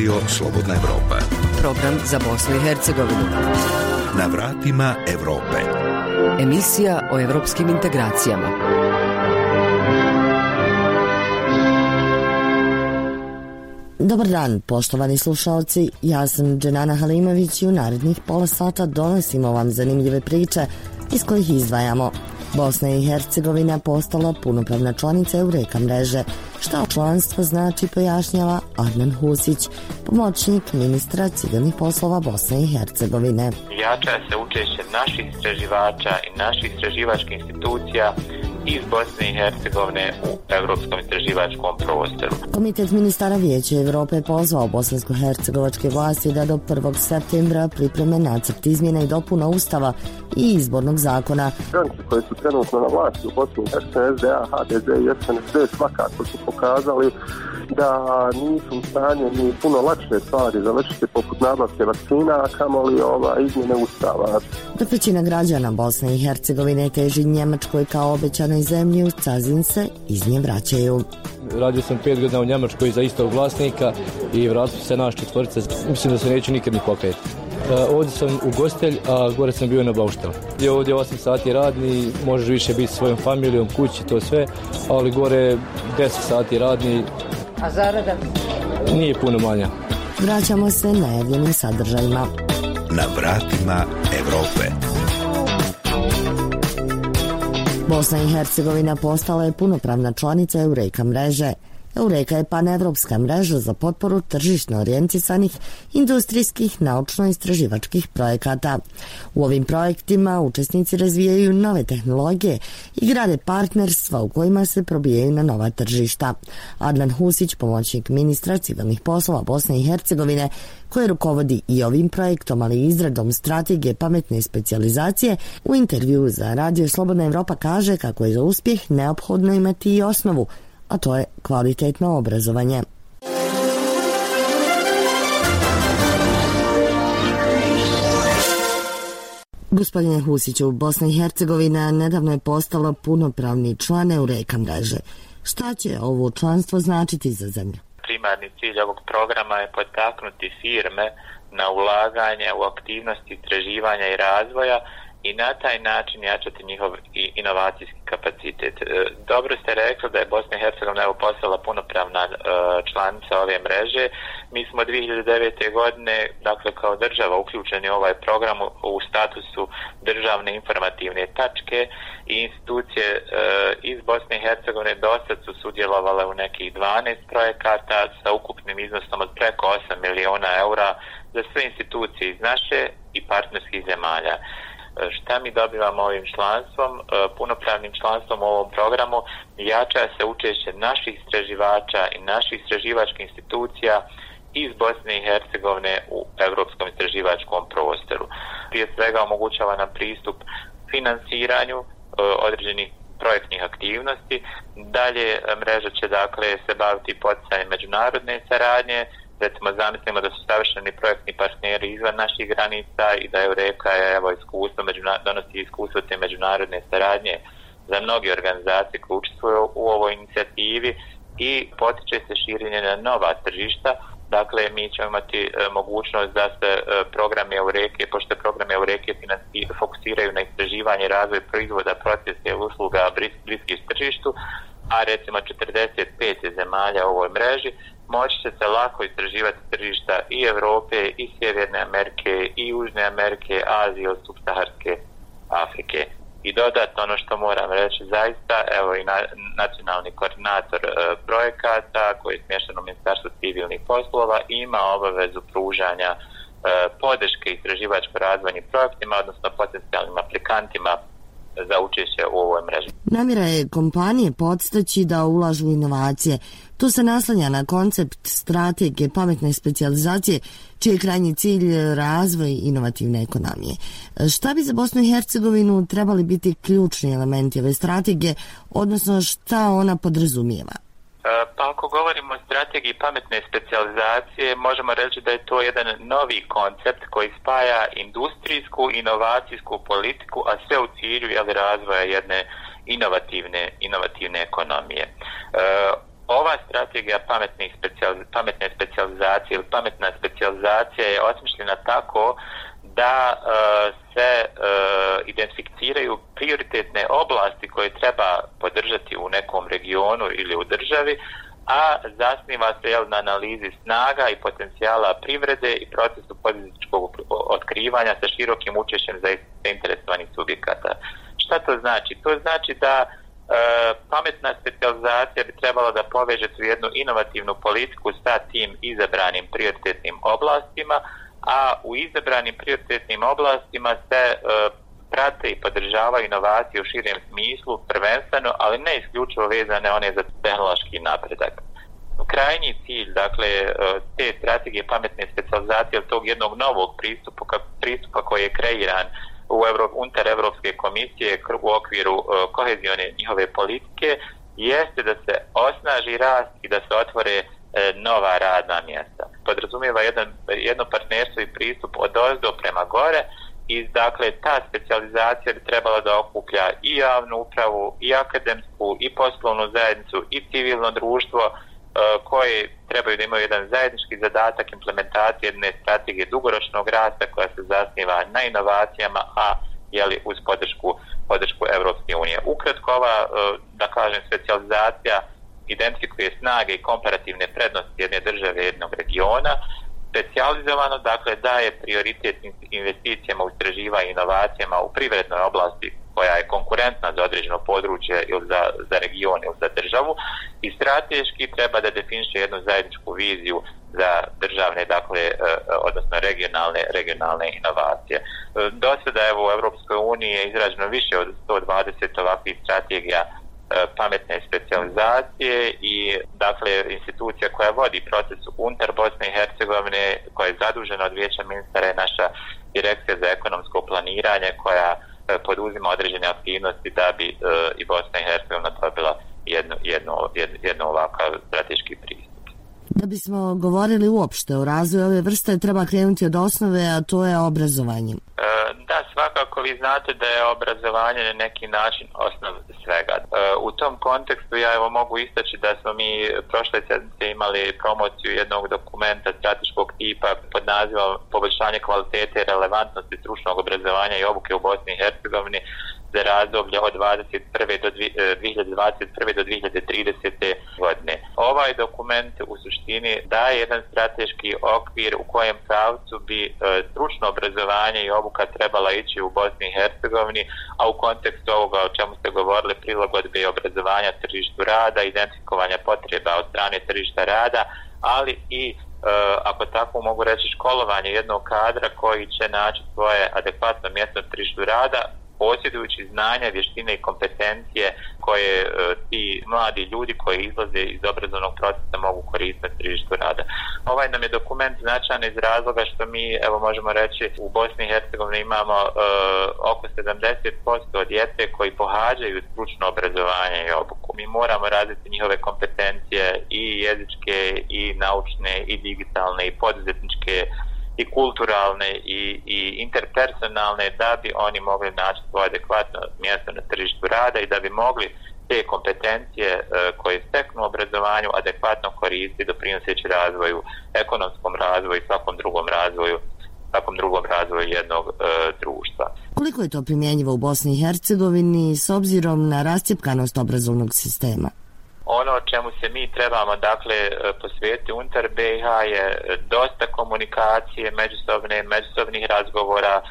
Radio Slobodna Evropa. Program za Bosnu i Hercegovinu. Na vratima Evrope. Emisija o evropskim integracijama. Dobar dan, poštovani slušalci. Ja sam Dženana Halimović i u narednih pola sata donosimo vam zanimljive priče iz kojih izdvajamo Bosna i Hercegovina postala punopravna članica Eureka mreže. Šta članstvo znači pojašnjava Adnan Husić, pomoćnik ministra civilnih poslova Bosne i Hercegovine. Jača se učešće naših istraživača i naših istraživačkih institucija iz Bosne i Hercegovine u evropskom istraživačkom prostoru. Komitet ministara Vijeća Evrope je pozvao bosansko-hercegovačke vlasti da do 1. septembra pripreme nacrt izmjena i dopuna Ustava i izbornog zakona. Stranci koje su trenutno na vlasti u Bosni i Hercegovini, SDA, HDZ i SNSD svakako su pokazali da nisu u stanju ni puno lakše stvari završiti poput nabavke vakcina, a kamoli ova izmjene ustava. Dok većina građana Bosne i Hercegovine teži Njemačkoj kao obećanoj zemlji, u Cazin se iz nje vraćaju. Radio sam pet godina u Njemačkoj za istog vlasnika i vratio se naš četvrce. Mislim da se neću nikad ni pokret. Uh, ovdje sam u gostelj, a gore sam bio na bauštel. I ovdje 8 sati radni, možeš više biti svojom familijom, kući, to sve, ali gore 10 sati radni, A zarada? Nije puno manja. Vraćamo se najavljenim sadržajima. Na vratima Evrope. Bosna i Hercegovina postala je punopravna članica Eureka mreže. Eureka je panevropska mreža za potporu tržišno orijentisanih industrijskih naučno-istraživačkih projekata. U ovim projektima učesnici razvijaju nove tehnologije i grade partnerstva u kojima se probijaju na nova tržišta. Adnan Husić, pomoćnik ministra civilnih poslova Bosne i Hercegovine, koji rukovodi i ovim projektom, ali i izradom strategije pametne specijalizacije, u intervju za Radio Slobodna Evropa kaže kako je za uspjeh neophodno imati i osnovu, a to je kvalitetno obrazovanje. Gospodine Husiću, Bosna i Hercegovina nedavno je postala punopravni član Eureka mreže. Šta će ovo članstvo značiti za zemlju? Primarni cilj ovog programa je potaknuti firme na ulaganje u aktivnosti istraživanja i razvoja i na taj način jačati njihov inovacijski kapacitet. E, dobro ste rekli da je Bosna i Hercegovina evo postala punopravna e, članica ove mreže. Mi smo 2009. godine, dakle kao država uključeni u ovaj program u statusu državne informativne tačke i institucije e, iz Bosne i Hercegovine do sad su sudjelovale u nekih 12 projekata sa ukupnim iznosom od preko 8 miliona eura za sve institucije iz naše i partnerskih zemalja. E, šta mi dobivamo ovim članstvom, e, punopravnim članstvom u ovom programu, jača se učešće naših istraživača i naših istraživačkih institucija iz Bosne i Hercegovine u evropskom istraživačkom prostoru. Prije svega omogućava nam pristup finansiranju e, određenih projektnih aktivnosti. Dalje mreža će dakle se baviti poticanjem međunarodne saradnje, recimo zamislimo da su savršeni projektni partneri izvan naših granica i da je reka je evo iskustvo, međuna, donosi iskustvo te međunarodne saradnje za mnoge organizacije koje učestvuju u ovoj inicijativi i potiče se širenje na nova tržišta. Dakle, mi ćemo imati e, mogućnost da se e, programe Eureke, pošto programe Eureke fokusiraju na istraživanje i razvoj proizvoda, procesa i usluga bliskih tržištu, a recimo 45 zemalja u ovoj mreži, moći će se lako istraživati tržišta i Evrope, i Sjeverne Amerike, i Južne Amerike, Azije, od subsaharske Afrike. I dodatno ono što moram reći zaista, evo i na, nacionalni koordinator e, projekata koji je smješten u Ministarstvu civilnih poslova ima obavezu pružanja e, podrške istraživačko-razvojnim projektima, odnosno potencijalnim aplikantima za učešće u ovoj mreži. Namjera je kompanije podstaći da ulažu inovacije. To se naslanja na koncept strategije pametne specijalizacije, čiji je krajnji cilj razvoj inovativne ekonomije. Šta bi za Bosnu i Hercegovinu trebali biti ključni elementi ove strategije, odnosno šta ona podrazumijeva? E, pa ako govorimo o strategiji pametne specijalizacije, možemo reći da je to jedan novi koncept koji spaja industrijsku, inovacijsku politiku, a sve u cilju jeli, razvoja jedne inovativne, inovativne ekonomije. E, ova strategija pametnih specijal, pametne specijalizacije ili pametna specijalizacija je osmišljena tako da e, se e, identificiraju prioritetne oblasti koje treba podržati u nekom regionu ili u državi, a zasniva se jel, na analizi snaga i potencijala privrede i procesu političkog otkrivanja sa širokim učešćem za interesovanih subjekata. Šta to znači? To znači da e, E, pametna specializacija bi trebala da poveže tu jednu inovativnu politiku sa tim izabranim prioritetnim oblastima, a u izabranim prioritetnim oblastima se e, prate i podržavaju inovacije u širem smislu, prvenstveno, ali ne isključivo vezane one za tehnološki napredak. Krajnji cilj, dakle, e, te strategije pametne specializacije tog jednog novog pristupa, pristupa koji je kreiran u Evro, unter Evropske komisije u okviru uh, kohezione njihove politike, jeste da se osnaži rast i da se otvore uh, nova radna mjesta. Podrazumijeva jedan, jedno partnerstvo i pristup od ozdo prema gore, i dakle ta specijalizacija bi trebala da okuplja i javnu upravu, i akademsku, i poslovnu zajednicu, i civilno društvo E, koje trebaju da imaju jedan zajednički zadatak implementacije jedne strategije dugoročnog rasta koja se zasniva na inovacijama, a jeli, uz podršku, podršku Evropske unije. Ukratko ova, e, da kažem, specijalizacija identifikuje snage i komparativne prednosti jedne države jednog regiona, specijalizovano, dakle daje prioritet investicijama u istraživanje i inovacijama u privrednoj oblasti koja je konkurentna za određeno područje ili za, za region ili za državu i strateški treba da definiše jednu zajedničku viziju za državne, dakle, e, odnosno regionalne, regionalne inovacije. E, do sada, evo, u Evropskoj uniji je izrađeno više od 120 ovakvih strategija e, pametne specijalizacije i dakle institucija koja vodi proces unutar Bosne i Hercegovine koja je zadužena od vijeća ministara je naša direkcija za ekonomsko planiranje koja poduzima određene aktivnosti da bi e, i Bosna i Hercegovina dobila jedno, jedno, jedno, jedno ovakav strateški pristup. Da bismo govorili uopšte o razvoju ove vrste, treba krenuti od osnove, a to je obrazovanje. Da, svakako vi znate da je obrazovanje na neki način osnov svega. U tom kontekstu ja evo mogu istaći da smo mi prošle sedmice imali promociju jednog dokumenta strateškog tipa pod nazivom poboljšanje kvalitete i relevantnosti stručnog obrazovanja i obuke u Bosni i Hercegovini za razdoblje od 21. do 2021. E, do 2030. godine. Ovaj dokument u suštini daje jedan strateški okvir u kojem pravcu bi e, stručno obrazovanje i obuka trebala ići u Bosni i Hercegovini, a u kontekstu ovoga o čemu ste govorili prilagodbe obrazovanja tržištu rada, identifikovanja potreba od strane tržišta rada, ali i e, ako tako mogu reći školovanje jednog kadra koji će naći svoje adekvatno mjesto na tržištu rada posjedujući znanja, vještine i kompetencije koje e, ti mladi ljudi koji izlaze iz obrazovnog procesa mogu koristiti na tržištu rada. Ovaj nam je dokument značajan iz razloga što mi, evo možemo reći, u Bosni i Hercegovini imamo e, oko 70% djece koji pohađaju stručno obrazovanje i obuku. Mi moramo razviti njihove kompetencije i jezičke, i naučne, i digitalne, i poduzetničke, i kulturalne i, i interpersonalne da bi oni mogli naći svoje adekvatno mjesto na tržištu rada i da bi mogli te kompetencije e, koje steknu obrazovanju adekvatno koristiti doprinoseći razvoju, ekonomskom razvoju i svakom drugom razvoju svakom drugom razvoju jednog e, društva. Koliko je to primjenjivo u Bosni i Hercegovini s obzirom na rastjepkanost obrazovnog sistema? Ono čemu se mi trebamo dakle e, posvetiti unutar BiH je e, dosta komunikacije međusobne, međusobnih razgovora,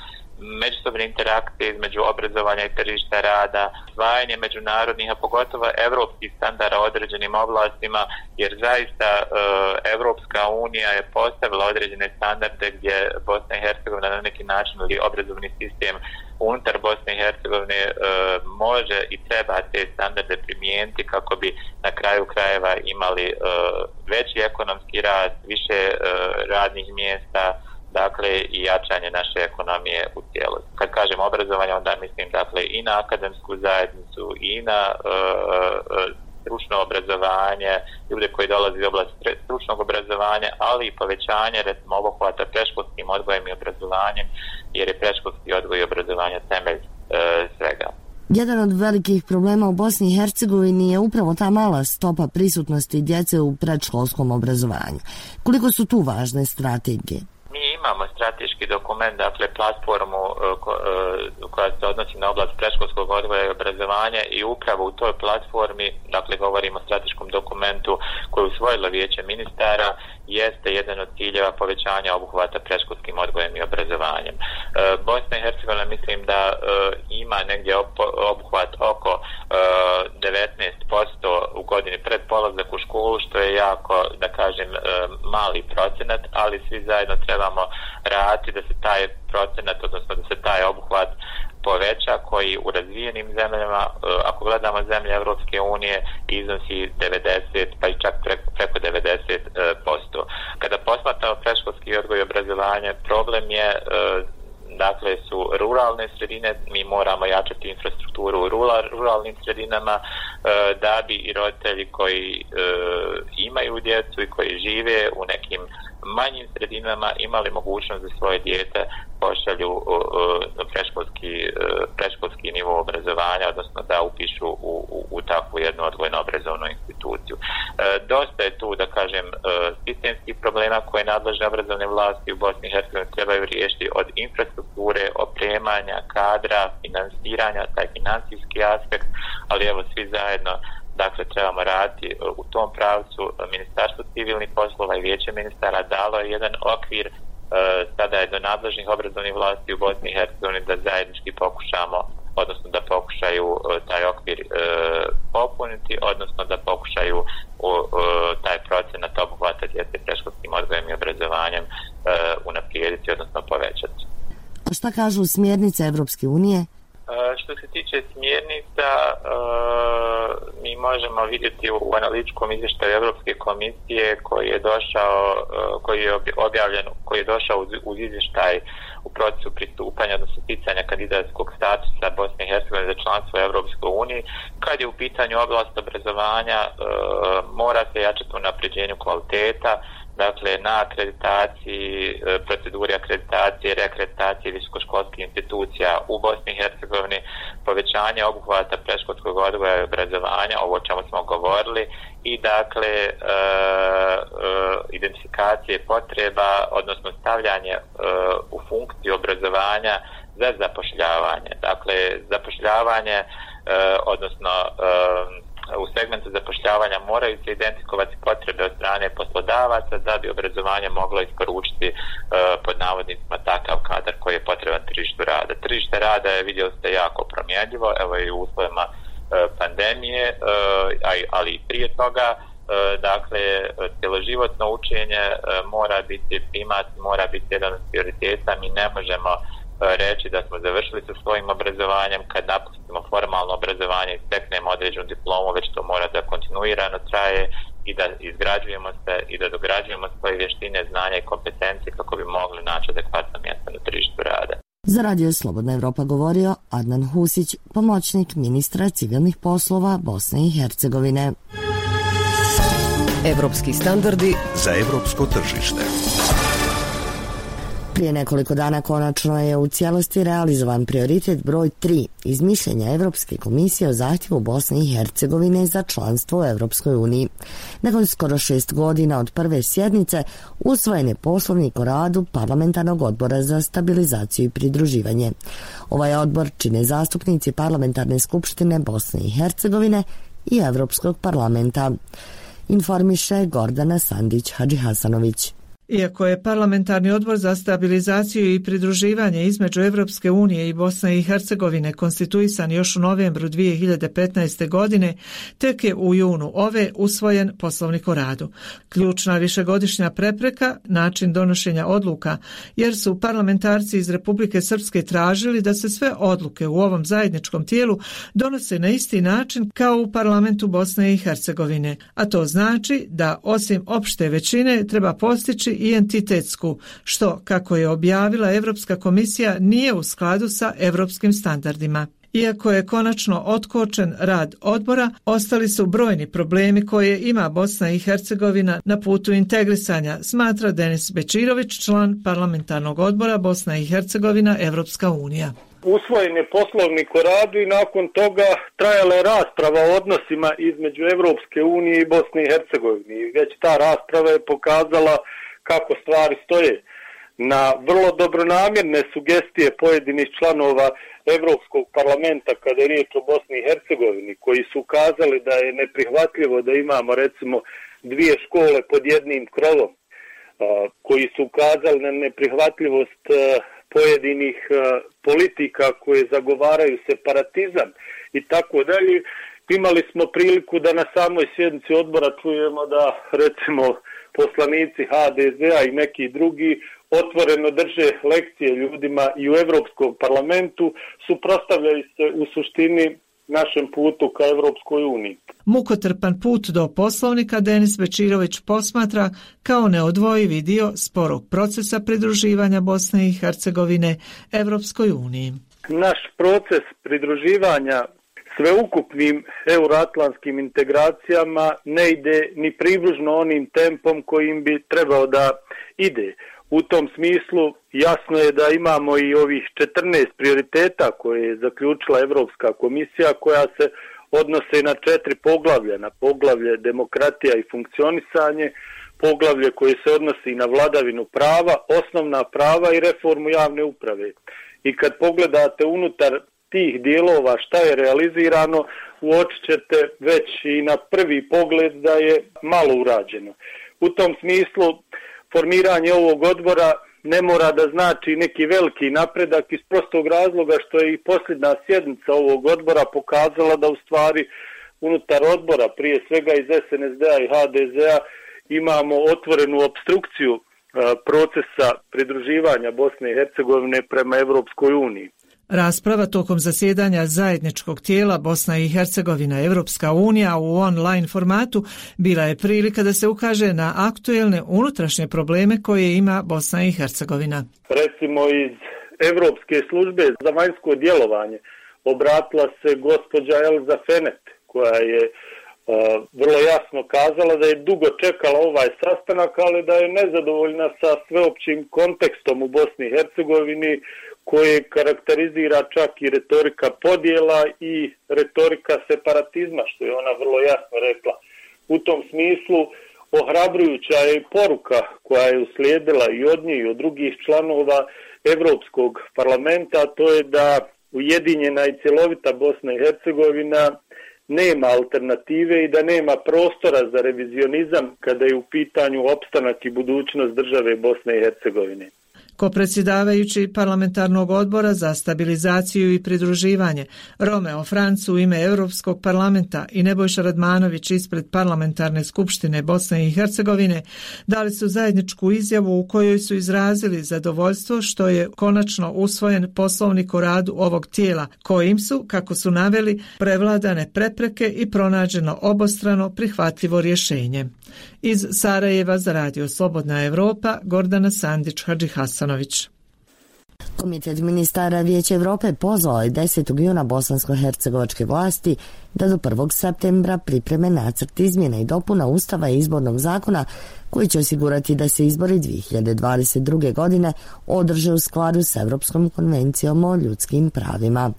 međusobne interakcije između obrazovanja i tržišta rada, svajanje međunarodnih, a pogotovo evropskih standarda određenim oblastima, jer zaista e, Evropska unija je postavila određene standarde gdje Bosna i Hercegovina na neki način ili obrazovni sistem unutar Bosne i Hercegovine e, može i treba te standarde primijeniti kako bi na kraju krajeva imali e, veći ekonomski rast, više e, radnih mjesta, dakle i jačanje naše ekonomije u cijelosti. Kad kažem obrazovanje, onda mislim dakle i na akademsku zajednicu i na e, e stručno obrazovanje, ljude koji dolaze iz oblasti stručnog obrazovanja, ali i povećanje recimo obuhvata preškolskim odgojem i obrazovanjem, jer je preškolski odgoj i obrazovanje temelj e, svega. Jedan od velikih problema u Bosni i Hercegovini je upravo ta mala stopa prisutnosti djece u predškolskom obrazovanju. Koliko su tu važne strategije? Mi imamo strateški dokument, dakle platformu e, e, koja se odnosi na oblast preškolskog odgoja i obrazovanja i upravo u toj platformi, dakle govorimo o strateškom dokumentu koji usvojilo vijeće ministara, jeste jedan od ciljeva povećanja obuhvata preškolskim odgojem i obrazovanjem. E, Bosna i Hercegovina mislim da e, ima negdje obuhvat oko 19% u godini pred polazak u školu, što je jako, da kažem, mali procenat, ali svi zajedno trebamo raditi da se taj procenat, odnosno da se taj obuhvat poveća koji u razvijenim zemljama, e, ako gledamo zemlje Evropske unije, iznosi 90 pa i čak preko 90%. E, Kada posmatramo preškolski odgoj i obrazovanje, problem je e, dakle su ruralne sredine, mi moramo jačati infrastrukturu u ruralnim sredinama da bi i roditelji koji imaju djecu i koji žive u nekim manjim sredinama imali mogućnost da svoje dijete pošalju na preškolski, e, preškolski nivo obrazovanja, odnosno da upišu u, u, u takvu jednu odvojno obrazovnu instituciju. E, dosta je tu, da kažem, e, sistemskih problema koje nadležne obrazovne vlasti u Bosni i Hercegovini trebaju riješiti od infrastrukture, opremanja, kadra, finansiranja, taj financijski aspekt, ali evo svi zajedno dakle trebamo raditi e, u tom pravcu. Ministarstvo civilnih poslova i vijeće ministara dalo je jedan okvir e, sada je do nadležnih obrazovnih vlasti u Bosni i Hercegovini da zajednički pokušamo odnosno da pokušaju e, taj okvir popuniti, odnosno da pokušaju taj procenat obuhvata djece preškolskim odgojem i obrazovanjem unaprijediti, odnosno povećati. A šta kažu smjernice Evropske unije? Što se tiče smjernica, mi možemo vidjeti u analitičkom izvještaju Evropske komisije koji je došao, koji je objavljen, koji je došao uz izvještaj u procesu pristupanja, odnosno sticanja kandidatskog statusa Bosne i Hercegovine za članstvo Evropskoj uniji. Kad je u pitanju oblast obrazovanja, mora se jačati u napređenju kvaliteta, dakle na akreditaciji, e, proceduri akreditacije, reakreditacije visokoškolskih institucija u Bosni i Hercegovini, povećanje obuhvata preškolskog odgoja i obrazovanja, ovo o čemu smo govorili, i dakle e, e, identifikacije potreba, odnosno stavljanje e, u funkciju obrazovanja za zapošljavanje. Dakle, zapošljavanje, e, odnosno e, u segmentu zapošljavanja moraju se identifikovati potrebe od strane poslodavaca da bi obrazovanje moglo isporučiti e, pod navodnicima takav kadar koji je potreban tržištu rada. Tržište rada je vidjeli ste jako promjenjivo, evo i u uslovima e, pandemije, e, ali i prije toga, e, dakle, cjeloživotno učenje e, mora biti primat, mora biti jedan od prioriteta, mi ne možemo reći da smo završili sa svojim obrazovanjem kad napustimo formalno obrazovanje i steknemo određenu diplomu, već to mora da kontinuirano traje i da izgrađujemo se i da dograđujemo svoje vještine, znanja i kompetencije kako bi mogli naći adekvatno mjesto na tržištu rada. Za radio Slobodna Evropa govorio Adnan Husić, pomoćnik ministra civilnih poslova Bosne i Hercegovine. Evropski standardi za evropsko tržište. Prije nekoliko dana konačno je u cijelosti realizovan prioritet broj 3 iz mišljenja Evropske komisije o zahtjevu Bosne i Hercegovine za članstvo u Evropskoj uniji. Nakon skoro šest godina od prve sjednice usvojen je poslovnik o radu Parlamentarnog odbora za stabilizaciju i pridruživanje. Ovaj odbor čine zastupnici Parlamentarne skupštine Bosne i Hercegovine i Evropskog parlamenta. Informiše Gordana Sandić-Hadži Hasanović. Iako je parlamentarni odbor za stabilizaciju i pridruživanje između Evropske unije i Bosne i Hercegovine konstituisan još u novembru 2015. godine, tek je u junu ove usvojen poslovnik o radu. Ključna višegodišnja prepreka, način donošenja odluka, jer su parlamentarci iz Republike Srpske tražili da se sve odluke u ovom zajedničkom tijelu donose na isti način kao u parlamentu Bosne i Hercegovine, a to znači da osim opšte većine treba postići i entitetsku, što, kako je objavila Evropska komisija, nije u skladu sa evropskim standardima. Iako je konačno otkočen rad odbora, ostali su brojni problemi koje ima Bosna i Hercegovina na putu integrisanja, smatra Denis Bečirović, član parlamentarnog odbora Bosna i Hercegovina Evropska unija. Usvojen je poslovnik o radu i nakon toga trajala je rasprava o odnosima između Evropske unije i Bosne i Hercegovine. Već ta rasprava je pokazala kako stvari stoje. Na vrlo dobronamjerne sugestije pojedinih članova Evropskog parlamenta kada je riječ o Bosni i Hercegovini, koji su ukazali da je neprihvatljivo da imamo recimo dvije škole pod jednim krovom, koji su ukazali na neprihvatljivost pojedinih politika koje zagovaraju separatizam i tako dalje. Imali smo priliku da na samoj sjednici odbora čujemo da recimo poslanici HDZ-a i neki drugi otvoreno drže lekcije ljudima i u Evropskom parlamentu, suprostavljaju se u suštini našem putu ka Evropskoj uniji. Mukotrpan put do poslovnika Denis Bečirović posmatra kao neodvojivi dio sporog procesa pridruživanja Bosne i Hercegovine Evropskoj uniji. Naš proces pridruživanja sveukupnim euroatlantskim integracijama ne ide ni približno onim tempom kojim bi trebao da ide. U tom smislu jasno je da imamo i ovih 14 prioriteta koje je zaključila Evropska komisija koja se odnose na četiri poglavlja, na poglavlje demokratija i funkcionisanje, poglavlje koje se odnosi na vladavinu prava, osnovna prava i reformu javne uprave. I kad pogledate unutar tih dijelova šta je realizirano, uočit ćete već i na prvi pogled da je malo urađeno. U tom smislu formiranje ovog odbora ne mora da znači neki veliki napredak iz prostog razloga što je i posljedna sjednica ovog odbora pokazala da u stvari unutar odbora, prije svega iz SNSD-a i HDZ-a, imamo otvorenu obstrukciju e, procesa pridruživanja Bosne i Hercegovine prema Evropskoj uniji. Rasprava tokom zasjedanja zajedničkog tijela Bosna i Hercegovina Evropska unija u online formatu bila je prilika da se ukaže na aktuelne unutrašnje probleme koje ima Bosna i Hercegovina. Recimo iz Evropske službe za vanjsko djelovanje obratila se gospođa Elza Fenet koja je uh, vrlo jasno kazala da je dugo čekala ovaj sastanak, ali da je nezadovoljna sa sveopćim kontekstom u Bosni i Hercegovini koje karakterizira čak i retorika podjela i retorika separatizma, što je ona vrlo jasno rekla. U tom smislu ohrabrujuća je poruka koja je uslijedila i od nje i od drugih članova Evropskog parlamenta, to je da ujedinjena i cjelovita Bosna i Hercegovina nema alternative i da nema prostora za revizionizam kada je u pitanju opstanak i budućnost države Bosne i Hercegovine. Ko predsjedavajući parlamentarnog odbora za stabilizaciju i pridruživanje, Romeo Francu u ime Europskog parlamenta i Nebojša Radmanović ispred parlamentarne skupštine Bosne i Hercegovine dali su zajedničku izjavu u kojoj su izrazili zadovoljstvo što je konačno usvojen poslovnik o radu ovog tijela, kojim su, kako su naveli, prevladane prepreke i pronađeno obostrano prihvatljivo rješenje. Iz Sarajeva za radio Slobodna Evropa, Gordana Sandić Hadži Hasanović. Komitet ministara Vijeća Evrope pozvao je 10. juna bosansko-hercegovačke vlasti da do 1. septembra pripreme nacrt izmjena i dopuna Ustava i izbornog zakona koji će osigurati da se izbori 2022. godine održe u skladu s Evropskom konvencijom o ljudskim pravima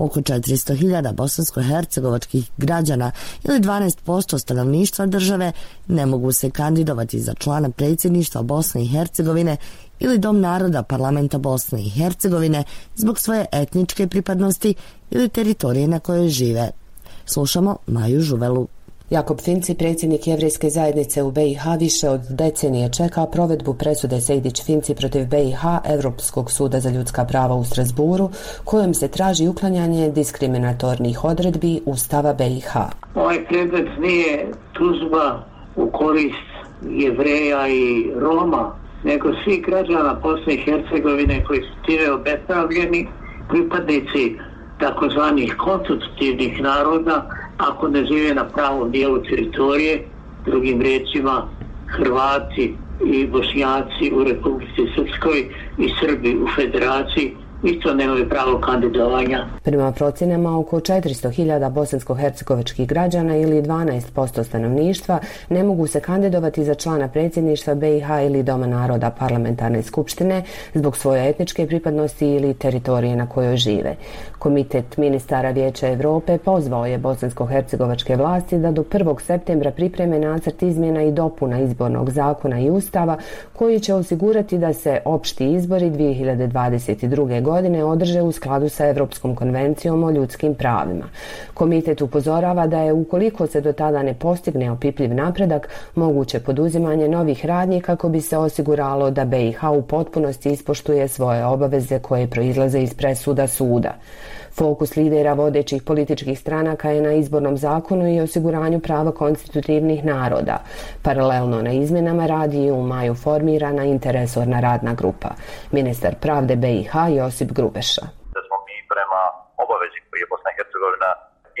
oko 400.000 bosansko-hercegovačkih građana ili 12% stanovništva države ne mogu se kandidovati za člana predsjedništva Bosne i Hercegovine ili Dom naroda parlamenta Bosne i Hercegovine zbog svoje etničke pripadnosti ili teritorije na kojoj žive. Slušamo Maju Žuvelu. Jakob Finci, predsjednik jevrijske zajednice u BiH, više od decenije čeka provedbu presude Sejdić Finci protiv BiH Evropskog suda za ljudska prava u Strasburu, kojom se traži uklanjanje diskriminatornih odredbi Ustava BiH. Ovaj predmet nije tužba u korist jevreja i Roma, nego svi građana Bosne i Hercegovine koji su time obespravljeni, pripadnici takozvanih konstitutivnih naroda, ako ne žive na pravom dijelu teritorije, drugim riječima Hrvati i Bošnjaci u Republici Srpskoj i Srbi u Federaciji, isto nemaju pravo kandidovanja. Prema procjenama, oko 400.000 bosansko-hercegovačkih građana ili 12% stanovništva ne mogu se kandidovati za člana predsjedništva BiH ili Doma naroda parlamentarne skupštine zbog svoje etničke pripadnosti ili teritorije na kojoj žive. Komitet ministara Vijeća Evrope pozvao je bosansko-hercegovačke vlasti da do 1. septembra pripreme nacrt izmjena i dopuna izbornog zakona i ustava koji će osigurati da se opšti izbori 2022. godine godine održe u skladu sa Evropskom konvencijom o ljudskim pravima. Komitet upozorava da je ukoliko se do tada ne postigne opipljiv napredak, moguće poduzimanje novih radnji kako bi se osiguralo da BiH u potpunosti ispoštuje svoje obaveze koje proizlaze iz presuda suda. Fokus lidera vodećih političkih stranaka je na izbornom zakonu i osiguranju prava konstitutivnih naroda. Paralelno na izmenama radi je u maju formirana interesorna radna grupa. Ministar pravde BiH Josip Grubeša. Da smo mi prema obavezi koji je Bosna i Hercegovina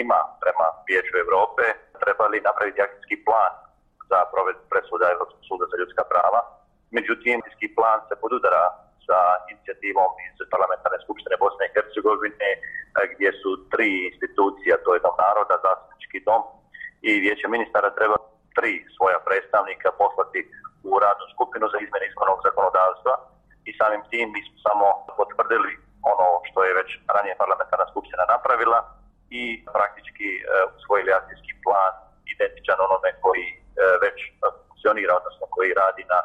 ima prema Vijeću Evrope trebali napraviti akcijski plan za provedbu presuda Evropskog suda za ljudska prava. Međutim, akcijski plan se podudara sa inicijativom iz parlamentarne skupštine Bosne i Hercegovine e, gdje su tri institucija, to je dom naroda, zastupnički dom i vijeće ministara treba tri svoja predstavnika poslati u radnu skupinu za izmene izbornog zakonodavstva i samim tim mi smo samo potvrdili ono što je već ranije parlamentarna skupština napravila i praktički e, usvojili akcijski plan identičan onome koji e, već funkcionira, odnosno koji radi na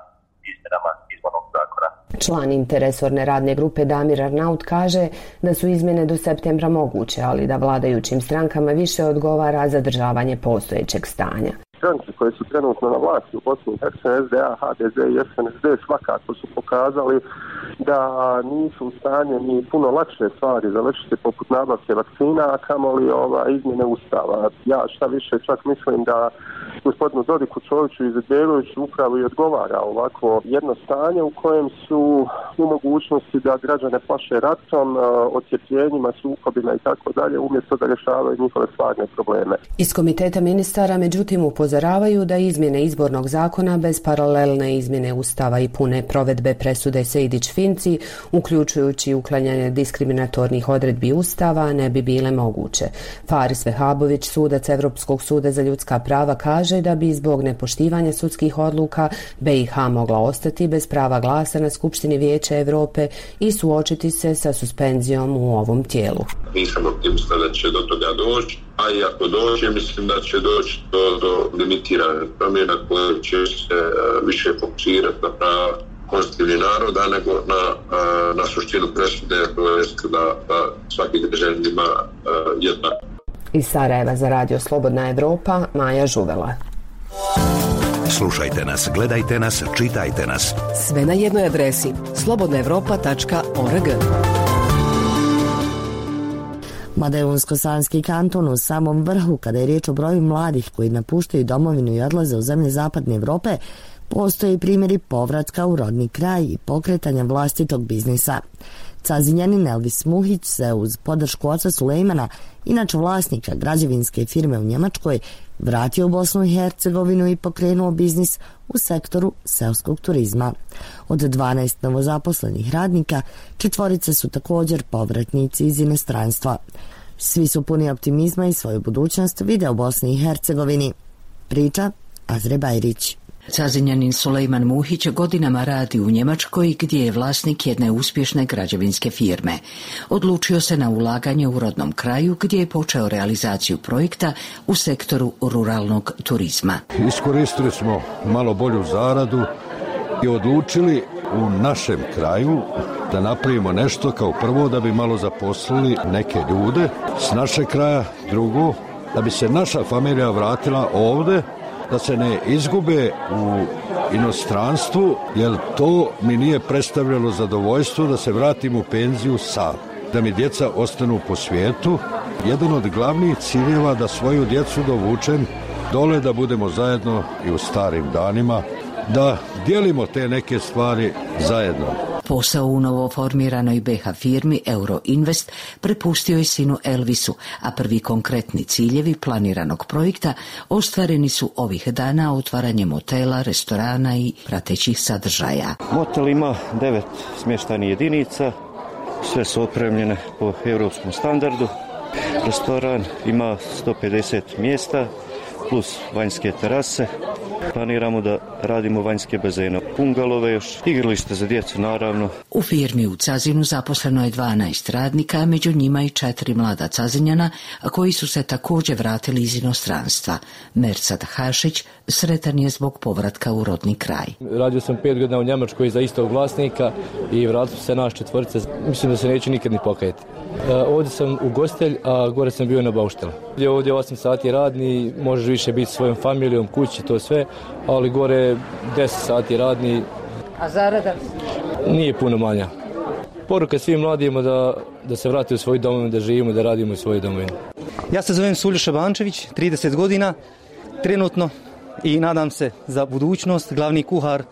izmjenama izbornog zakona. Član interesorne radne grupe Damir Arnaut kaže da su izmjene do septembra moguće, ali da vladajućim strankama više odgovara zadržavanje postojećeg stanja. Stranke koje su trenutno na vlasti u Bosni i Hercegovini, SDA, HDZ i SNSD svakako su pokazali da nisu u stanju ni puno lakše stvari završiti poput nabavke vakcina, a kamoli ova izmjene ustava. Ja šta više čak mislim da gospodinu Dodiku Čoviću i Beloviću upravo i odgovara ovako jedno stanje u kojem su u mogućnosti da građane plaše ratom, e, ocjepljenjima, sukobima i tako dalje, umjesto da rješavaju njihove stvarne probleme. Iz komiteta ministara međutim upozoravaju da izmjene izbornog zakona bez paralelne izmjene ustava i pune provedbe presude Sejdić-Finci, uključujući uklanjanje diskriminatornih odredbi ustava, ne bi bile moguće. Faris Vehabović, sudac Evropskog suda za ljudska prava, kaže da bi zbog nepoštivanja sudskih odluka BiH mogla ostati bez prava glasa na Skupštini Vijeća Evrope i suočiti se sa suspenzijom u ovom tijelu. Nisam optimista da će do toga doći, a i ako dođe, mislim da će doći do, do limitirane promjena koje će se uh, više fokusirati na prava konstitutivnih naroda nego na, uh, na suštinu presude, to je da, da svaki državljan ima uh, jednako Iz Sarajeva za radio Slobodna Evropa, Maja Žuvela. Slušajte nas, gledajte nas, čitajte nas. Sve na jednoj adresi slobodnaevropa.org. Mada je Unsko-Sanski kanton u samom vrhu kada je riječ o broju mladih koji napuštaju domovinu i odlaze u zemlje Zapadne Evrope, postoje primjeri povratka u rodni kraj i pokretanja vlastitog biznisa. Cazinjanin Elvis Muhić se uz podršku oca Sulejmana, inače vlasnika građevinske firme u Njemačkoj, vratio u Bosnu i Hercegovinu i pokrenuo biznis u sektoru selskog turizma. Od 12 novozaposlenih radnika, četvorice su također povratnici iz inostranstva. Svi su puni optimizma i svoju budućnost vide u Bosni i Hercegovini. Priča Azre Bajrić. Cazinjanin Sulejman Muhić godinama radi u Njemačkoj gdje je vlasnik jedne uspješne građevinske firme. Odlučio se na ulaganje u rodnom kraju gdje je počeo realizaciju projekta u sektoru ruralnog turizma. Iskoristili smo malo bolju zaradu i odlučili u našem kraju da napravimo nešto kao prvo da bi malo zaposlili neke ljude s naše kraja, drugo da bi se naša familija vratila ovde da se ne izgube u inostranstvu, jer to mi nije predstavljalo zadovoljstvo da se vratim u penziju sam, da mi djeca ostanu po svijetu. Jedan od glavnih ciljeva da svoju djecu dovučem dole da budemo zajedno i u starim danima, da dijelimo te neke stvari zajedno. Posao u novoformiranoj BH firmi Euroinvest prepustio je sinu Elvisu, a prvi konkretni ciljevi planiranog projekta ostvareni su ovih dana otvaranjem hotela, restorana i pratećih sadržaja. Hotel ima devet smještajnih jedinica, sve su opremljene po europskom standardu. Restoran ima 150 mjesta plus vanjske terase. Planiramo da radimo vanjske bazene, pungalove još, igralište za djecu naravno. U firmi u Cazinu zaposleno je 12 radnika, a među njima i četiri mlada Cazinjana, koji su se također vratili iz inostranstva. Mercad Hašić sretan je zbog povratka u rodni kraj. Radio sam pet godina u Njemačkoj za istog vlasnika i vratili se naš četvrce. Mislim da se neće nikad ni pokajeti. E, ovdje sam u gostelj, a gore sam bio na bauštelu. Ovdje 8 sati radni, možeš više biti svojom familijom, kući, to sve, ali gore 10 sati radni. A zarada? Nije puno manja. Poruka svim mladima da, da se vrati u svoj domovinu, da živimo, da radimo u svojoj domovini. Ja se zovem Suljuša Bančević, 30 godina, trenutno i nadam se za budućnost, glavni kuhar.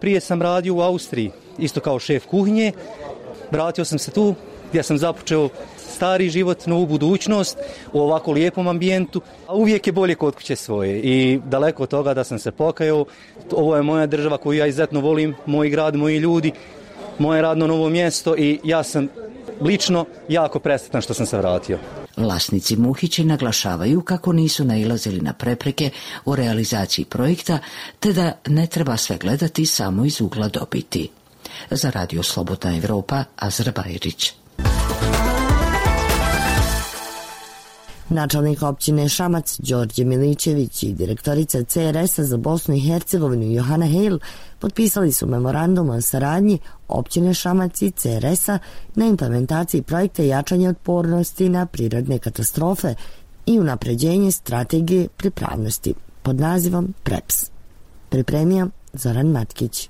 Prije sam radio u Austriji, isto kao šef kuhinje. Vratio sam se tu, gdje sam započeo stari život, novu budućnost u ovako lijepom ambijentu, a uvijek je bolje kod kuće svoje i daleko od toga da sam se pokajao. Ovo je moja država koju ja izuzetno volim, moj grad, moji ljudi, moje radno novo mjesto i ja sam lično jako presretan što sam se vratio. Vlasnici Muhići naglašavaju kako nisu nailazili na prepreke u realizaciji projekta, te da ne treba sve gledati samo iz ugla dobiti. Za Radio Slobodna Evropa, Azrbajrić. Načelnik općine Šamac Đorđe Milićević i direktorica CRS-a za Bosnu i Hercegovinu Johana Hale potpisali su memorandum o saradnji općine Šamac i CRS-a na implementaciji projekta jačanja otpornosti na prirodne katastrofe i unapređenje strategije pripravnosti pod nazivom PREPS. Pripremio Zoran Matkić.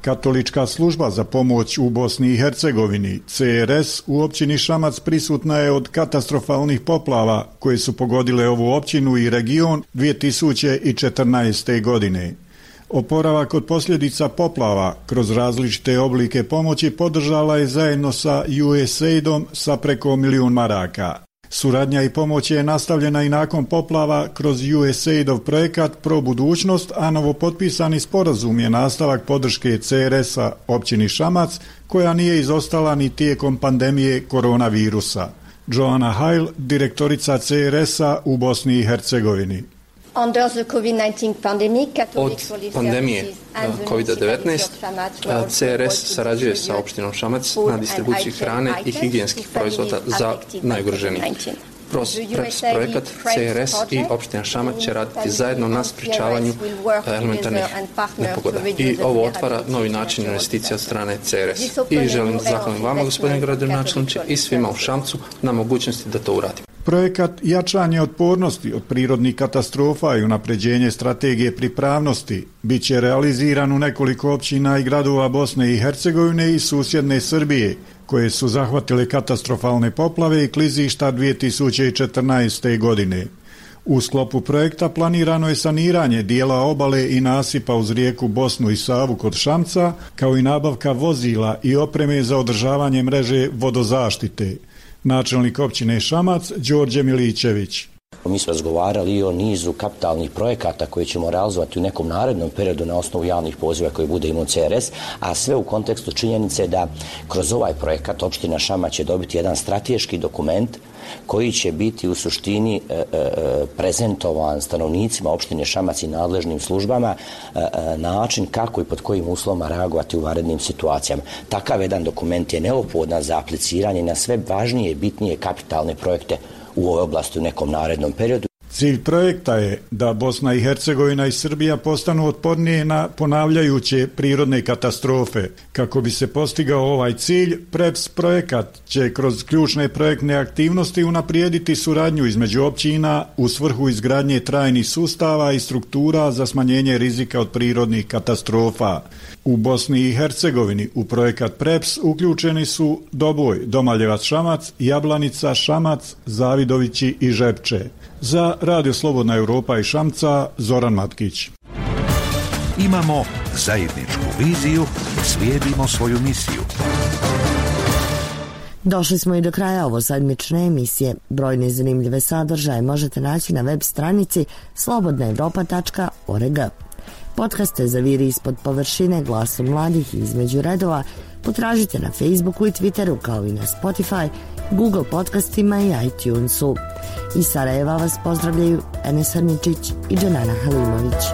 Katolička služba za pomoć u Bosni i Hercegovini, CRS, u općini Šamac prisutna je od katastrofalnih poplava koje su pogodile ovu općinu i region 2014. godine. Oporavak od posljedica poplava kroz različite oblike pomoći podržala je zajedno sa USAID-om sa preko milijun maraka. Suradnja i pomoć je nastavljena i nakon poplava kroz USAID-ov projekat Pro budućnost, a novopotpisani sporazum je nastavak podrške CRS-a općini Šamac, koja nije izostala ni tijekom pandemije koronavirusa. Joana Heil, direktorica CRS-a u Bosni i Hercegovini. Od pandemije COVID-19 CRS sarađuje sa opštinom Šamac na distribuciji hrane i higijenskih proizvoda za najugroženije. Kroz PREPS projekat CRS i opština Šamac će raditi zajedno na spričavanju elementarnih nepogoda. I ovo otvara novi način investicija od strane CRS. I želim zahvalim vama, gospodine gradonačelniče, i svima u Šamcu na mogućnosti da to uradimo. Projekat Jačanje otpornosti od prirodnih katastrofa i unapređenje strategije pripravnosti bit će realiziran u nekoliko općina i gradova Bosne i Hercegovine i susjedne Srbije, koje su zahvatile katastrofalne poplave i klizišta 2014. godine. U sklopu projekta planirano je saniranje dijela obale i nasipa uz rijeku Bosnu i Savu kod Šamca, kao i nabavka vozila i opreme za održavanje mreže vodozaštite – načelnik općine Šamac, Đorđe Milićević. Mi smo razgovarali i o nizu kapitalnih projekata koje ćemo realizovati u nekom narednom periodu na osnovu javnih poziva koji bude imao CRS, a sve u kontekstu činjenice da kroz ovaj projekat opština Šama će dobiti jedan strateški dokument koji će biti u suštini e, e, prezentovan stanovnicima opštine Šamac i nadležnim službama e, e način kako i pod kojim uslovima reagovati u varednim situacijama. Takav jedan dokument je neophodan za apliciranje na sve važnije i bitnije kapitalne projekte u ovoj oblasti u nekom narednom periodu. Cilj projekta je da Bosna i Hercegovina i Srbija postanu otpornije na ponavljajuće prirodne katastrofe. Kako bi se postigao ovaj cilj, PREPS projekat će kroz ključne projektne aktivnosti unaprijediti suradnju između općina u svrhu izgradnje trajnih sustava i struktura za smanjenje rizika od prirodnih katastrofa. U Bosni i Hercegovini u projekat PREPS uključeni su Doboj, Domaljevac Šamac, Jablanica, Šamac, Zavidovići i Žepče. Za Radio Slobodna Europa i Šamca, Zoran Matkić. Imamo zajedničku viziju, slijedimo svoju misiju. Došli smo i do kraja ovo sedmične emisije. Brojne zanimljive sadržaje možete naći na web stranici slobodnaevropa.org. Podcaste za viri ispod površine glasom mladih između redova Potražite na Facebooku i Twitteru kao i na Spotify, Google podcastima i iTunesu. Iz Sarajeva vas pozdravljaju Enes Arničić i Đanana Halimović.